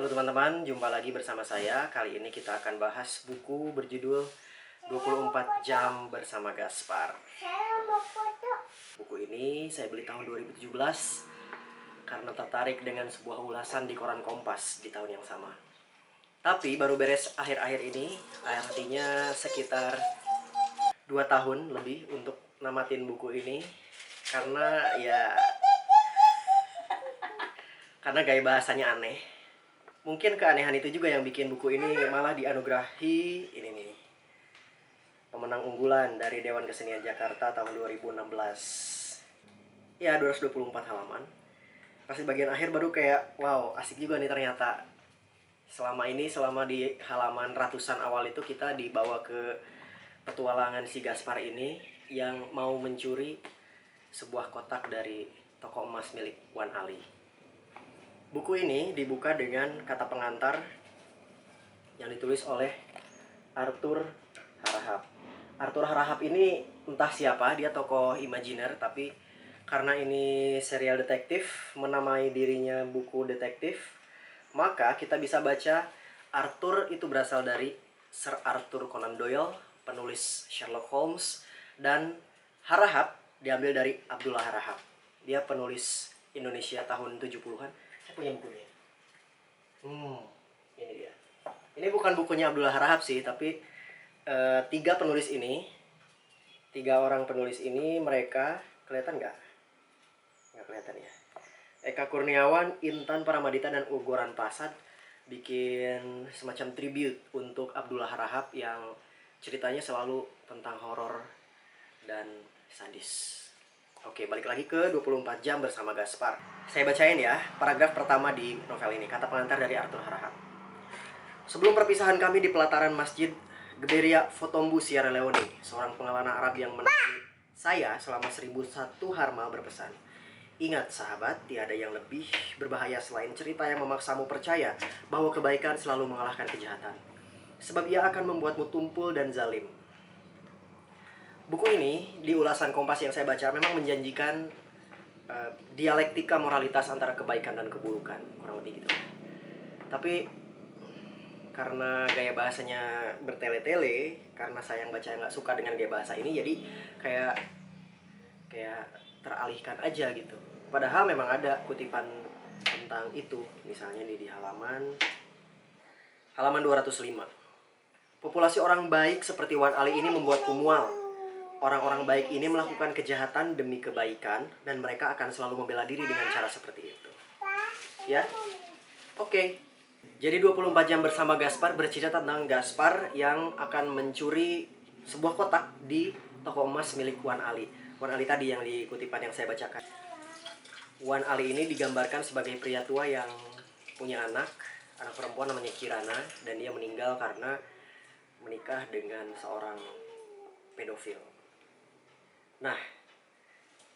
Halo teman-teman, jumpa lagi bersama saya. Kali ini kita akan bahas buku berjudul 24 Jam Bersama Gaspar. Buku ini saya beli tahun 2017 karena tertarik dengan sebuah ulasan di koran Kompas di tahun yang sama. Tapi baru beres akhir-akhir ini, artinya sekitar 2 tahun lebih untuk namatin buku ini karena ya karena gaya bahasanya aneh. Mungkin keanehan itu juga yang bikin buku ini malah dianugerahi ini nih. Pemenang unggulan dari Dewan Kesenian Jakarta tahun 2016. Ya, 224 halaman. Pas di bagian akhir baru kayak, wow, asik juga nih ternyata. Selama ini, selama di halaman ratusan awal itu kita dibawa ke petualangan si Gaspar ini yang mau mencuri sebuah kotak dari toko emas milik Wan Ali. Buku ini dibuka dengan kata pengantar yang ditulis oleh Arthur Harahap. Arthur Harahap ini entah siapa, dia tokoh imajiner tapi karena ini serial detektif, menamai dirinya buku detektif, maka kita bisa baca Arthur itu berasal dari Sir Arthur Conan Doyle, penulis Sherlock Holmes, dan Harahap diambil dari Abdullah Harahap. Dia penulis Indonesia tahun 70-an. Punya bukunya. Hmm, ini dia. Ini bukan bukunya Abdullah Harahap sih, tapi eh, tiga penulis ini, tiga orang penulis ini mereka kelihatan nggak? Nggak kelihatan ya. Eka Kurniawan, Intan Paramadita, dan Ugoran Pasad bikin semacam tribute untuk Abdullah Harahap yang ceritanya selalu tentang horor dan sadis. Oke, balik lagi ke 24 jam bersama Gaspar. Saya bacain ya, paragraf pertama di novel ini, kata pengantar dari Arthur Harahap. Sebelum perpisahan kami di pelataran Masjid Geberia Fotombu Sierra Leone, seorang pengelana Arab yang menemani saya selama 1001 harma berpesan. Ingat sahabat, tiada yang lebih berbahaya selain cerita yang memaksamu percaya bahwa kebaikan selalu mengalahkan kejahatan. Sebab ia akan membuatmu tumpul dan zalim. Buku ini di ulasan Kompas yang saya baca memang menjanjikan uh, dialektika moralitas antara kebaikan dan keburukan, kurang lebih gitu. Tapi karena gaya bahasanya bertele-tele, karena saya yang baca nggak suka dengan gaya bahasa ini, jadi kayak kayak teralihkan aja gitu. Padahal memang ada kutipan tentang itu, misalnya di, di halaman halaman 205. Populasi orang baik seperti Wan Ali ini membuatku mual Orang-orang baik ini melakukan kejahatan demi kebaikan dan mereka akan selalu membela diri dengan cara seperti itu. Ya? Oke. Okay. Jadi 24 jam bersama Gaspar bercerita tentang Gaspar yang akan mencuri sebuah kotak di toko emas milik Wan Ali. Wan Ali tadi yang di kutipan yang saya bacakan. Wan Ali ini digambarkan sebagai pria tua yang punya anak, anak perempuan namanya Kirana dan dia meninggal karena menikah dengan seorang pedofil. Nah,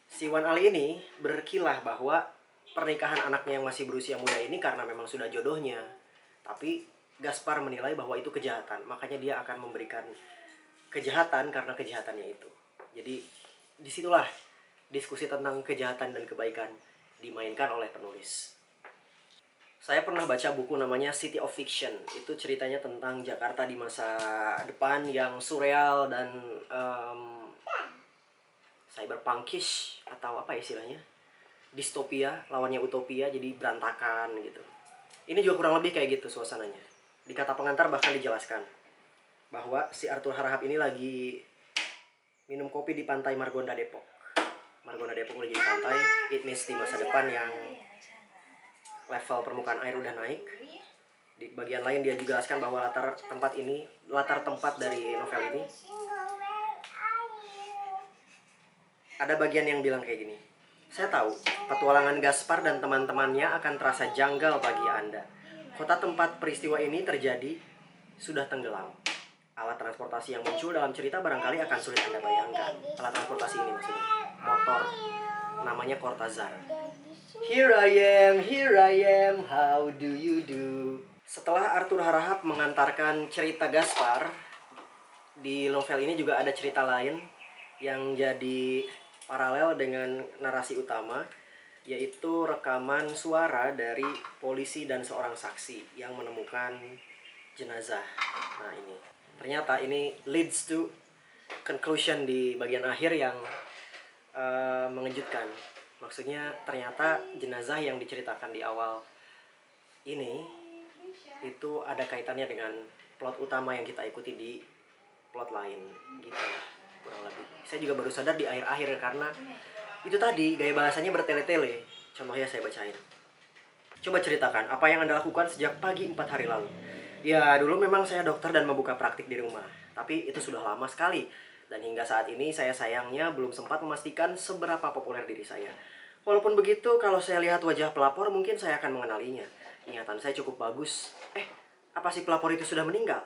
si Wan Ali ini berkilah bahwa pernikahan anaknya yang masih berusia muda ini karena memang sudah jodohnya. Tapi Gaspar menilai bahwa itu kejahatan, makanya dia akan memberikan kejahatan karena kejahatannya itu. Jadi di situlah diskusi tentang kejahatan dan kebaikan dimainkan oleh penulis. Saya pernah baca buku namanya City of Fiction. Itu ceritanya tentang Jakarta di masa depan yang surreal dan um, cyberpunkish atau apa istilahnya? Distopia lawannya utopia jadi berantakan gitu. Ini juga kurang lebih kayak gitu suasananya. Di kata pengantar bahkan dijelaskan bahwa si Arthur Harahap ini lagi minum kopi di pantai Margonda Depok. Margonda Depok lagi di pantai. It means di masa depan yang level permukaan air udah naik. Di bagian lain dia juga jelaskan bahwa latar tempat ini latar tempat dari novel ini ada bagian yang bilang kayak gini. Saya tahu, petualangan Gaspar dan teman-temannya akan terasa janggal bagi Anda. Kota tempat peristiwa ini terjadi sudah tenggelam. Alat transportasi yang muncul dalam cerita barangkali akan sulit Anda bayangkan. Alat transportasi ini maksudnya. Motor. Namanya Cortazar. Here I am, here I am, how do you do? Setelah Arthur Harahap mengantarkan cerita Gaspar, di novel ini juga ada cerita lain yang jadi paralel dengan narasi utama yaitu rekaman suara dari polisi dan seorang saksi yang menemukan jenazah. Nah, ini. Ternyata ini leads to conclusion di bagian akhir yang uh, mengejutkan. Maksudnya ternyata jenazah yang diceritakan di awal ini itu ada kaitannya dengan plot utama yang kita ikuti di plot lain gitu kurang lebih. Saya juga baru sadar di akhir-akhir karena itu tadi gaya bahasanya bertele-tele. Contohnya saya bacain. Coba ceritakan apa yang Anda lakukan sejak pagi 4 hari lalu. Ya, dulu memang saya dokter dan membuka praktik di rumah. Tapi itu sudah lama sekali. Dan hingga saat ini saya sayangnya belum sempat memastikan seberapa populer diri saya. Walaupun begitu, kalau saya lihat wajah pelapor mungkin saya akan mengenalinya. Ingatan saya cukup bagus. Eh, apa si pelapor itu sudah meninggal?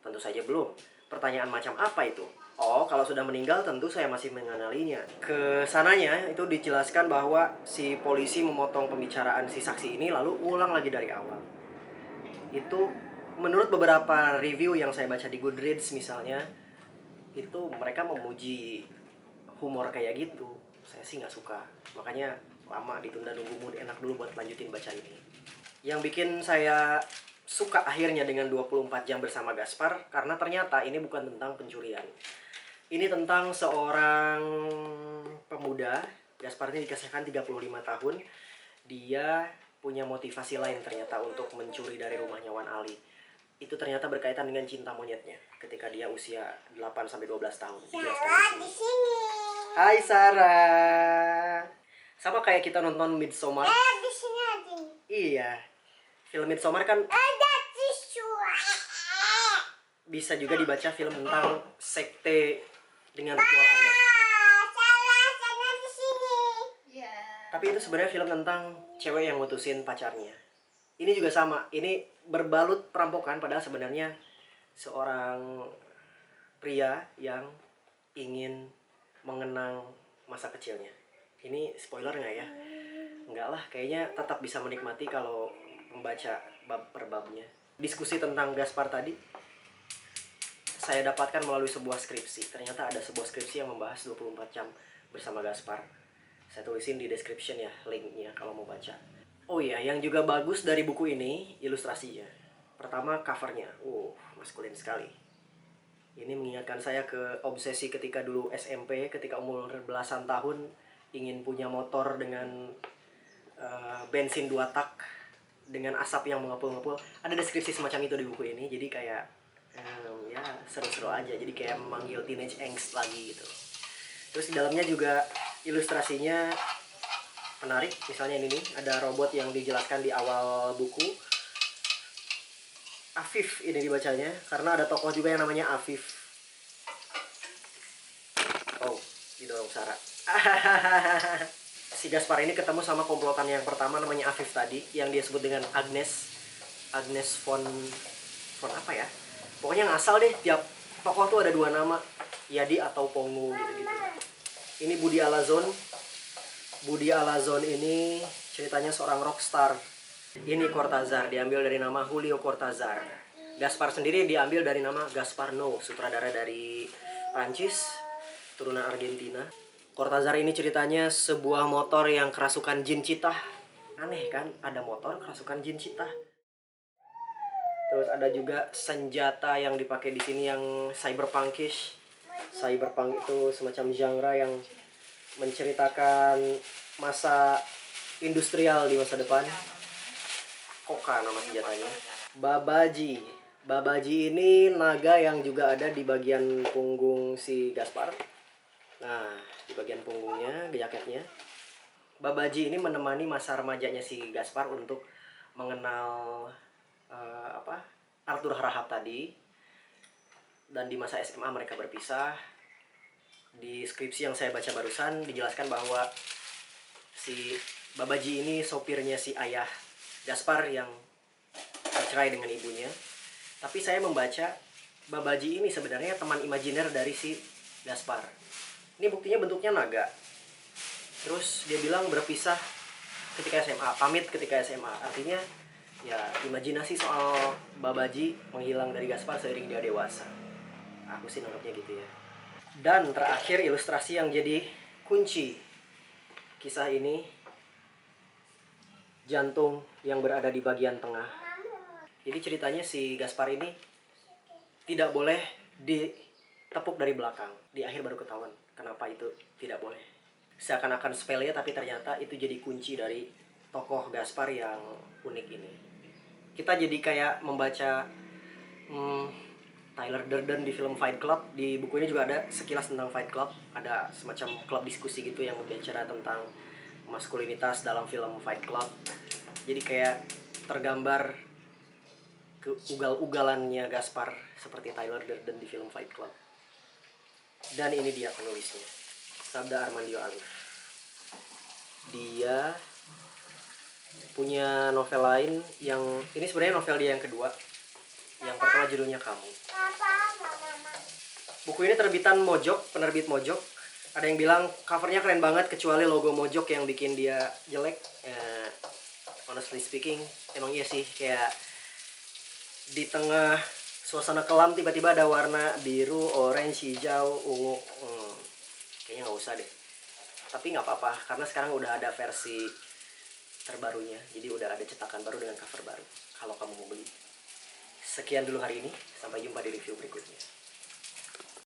Tentu saja belum. Pertanyaan macam apa itu? Oh, kalau sudah meninggal tentu saya masih mengenalinya. Ke sananya itu dijelaskan bahwa si polisi memotong pembicaraan si saksi ini lalu ulang lagi dari awal. Itu menurut beberapa review yang saya baca di Goodreads misalnya, itu mereka memuji humor kayak gitu. Saya sih nggak suka. Makanya lama ditunda nunggu mood enak dulu buat lanjutin baca ini. Yang bikin saya suka akhirnya dengan 24 jam bersama Gaspar karena ternyata ini bukan tentang pencurian ini tentang seorang pemuda, Gaspar ini dikasihkan 35 tahun. Dia punya motivasi lain ternyata untuk mencuri dari rumahnya Wan Ali. Itu ternyata berkaitan dengan cinta monyetnya ketika dia usia 8 sampai 12 tahun. Sarah di sini. Hai Sarah. Sama kayak kita nonton Midsommar. Eh di sini ada. Iya. Film Midsommar kan Ada tisu. bisa juga dibaca film tentang sekte dengan ritual aneh. Ah, salah sana di sini. Ya. Tapi itu sebenarnya film tentang cewek yang mutusin pacarnya. Ini juga sama. Ini berbalut perampokan padahal sebenarnya seorang pria yang ingin mengenang masa kecilnya. Ini spoiler nggak ya? Enggak lah, kayaknya tetap bisa menikmati kalau membaca bab per babnya. Diskusi tentang Gaspar tadi saya dapatkan melalui sebuah skripsi. Ternyata ada sebuah skripsi yang membahas 24 jam bersama Gaspar. Saya tulisin di description ya linknya kalau mau baca. Oh iya, yang juga bagus dari buku ini ilustrasinya. Pertama covernya, uh maskulin sekali. Ini mengingatkan saya ke obsesi ketika dulu SMP, ketika umur belasan tahun ingin punya motor dengan eh, bensin dua tak dengan asap yang mengepul-ngepul. Ada deskripsi semacam itu di buku ini, jadi kayak em, ya seru-seru aja. Jadi kayak memanggil teenage angst lagi gitu. Terus di dalamnya juga ilustrasinya menarik. Misalnya ini nih, ada robot yang dijelaskan di awal buku. Afif ini dibacanya karena ada tokoh juga yang namanya Afif. Oh, didorong Sarah. si Gaspar ini ketemu sama komplotan yang pertama namanya Afif tadi yang dia sebut dengan Agnes Agnes von von apa ya? Pokoknya ngasal deh tiap tokoh tuh ada dua nama, Yadi atau Pongu gitu-gitu. Ini Budi Alazon. Budi Alazon ini ceritanya seorang rockstar. Ini Cortazar diambil dari nama Julio Cortazar. Gaspar sendiri diambil dari nama Gaspar No, sutradara dari Prancis, turunan Argentina. Cortazar ini ceritanya sebuah motor yang kerasukan jin citah. Aneh kan, ada motor kerasukan jin citah. Terus ada juga senjata yang dipakai di sini yang cyberpunkish. Cyberpunk itu semacam genre yang menceritakan masa industrial di masa depan. Koka nama senjatanya. Babaji. Babaji ini naga yang juga ada di bagian punggung si Gaspar. Nah, di bagian punggungnya, jaketnya. Babaji ini menemani masa remajanya si Gaspar untuk mengenal eh, apa Arthur Harahap tadi. Dan di masa SMA mereka berpisah. Di skripsi yang saya baca barusan dijelaskan bahwa si Babaji ini sopirnya si ayah Gaspar yang bercerai dengan ibunya. Tapi saya membaca Babaji ini sebenarnya teman imajiner dari si Gaspar. Ini buktinya bentuknya naga. Terus dia bilang berpisah ketika SMA, pamit ketika SMA. Artinya ya imajinasi soal Babaji menghilang dari Gaspar seiring dia dewasa. Aku sih nangkepnya gitu ya. Dan terakhir ilustrasi yang jadi kunci kisah ini jantung yang berada di bagian tengah. Jadi ceritanya si Gaspar ini tidak boleh ditepuk dari belakang. Di akhir baru ketahuan kenapa itu tidak boleh. Seakan-akan sepele tapi ternyata itu jadi kunci dari tokoh Gaspar yang unik ini. Kita jadi kayak membaca hmm, Tyler Durden di film Fight Club. Di buku ini juga ada sekilas tentang Fight Club. Ada semacam klub diskusi gitu yang berbicara tentang maskulinitas dalam film Fight Club. Jadi kayak tergambar ke ugal-ugalannya Gaspar seperti Tyler Durden di film Fight Club. Dan ini dia penulisnya, Sabda Armandio Alif. Dia punya novel lain yang ini sebenarnya novel dia yang kedua. Yang pertama judulnya Kamu. Buku ini terbitan Mojok, penerbit Mojok. Ada yang bilang covernya keren banget kecuali logo Mojok yang bikin dia jelek. Eh, honestly speaking, emang iya sih kayak di tengah suasana kelam tiba-tiba ada warna biru, orange, hijau, ungu. Hmm, kayaknya nggak usah deh. Tapi nggak apa-apa karena sekarang udah ada versi terbarunya. Jadi udah ada cetakan baru dengan cover baru. Kalau kamu mau beli. Sekian dulu hari ini. Sampai jumpa di review berikutnya.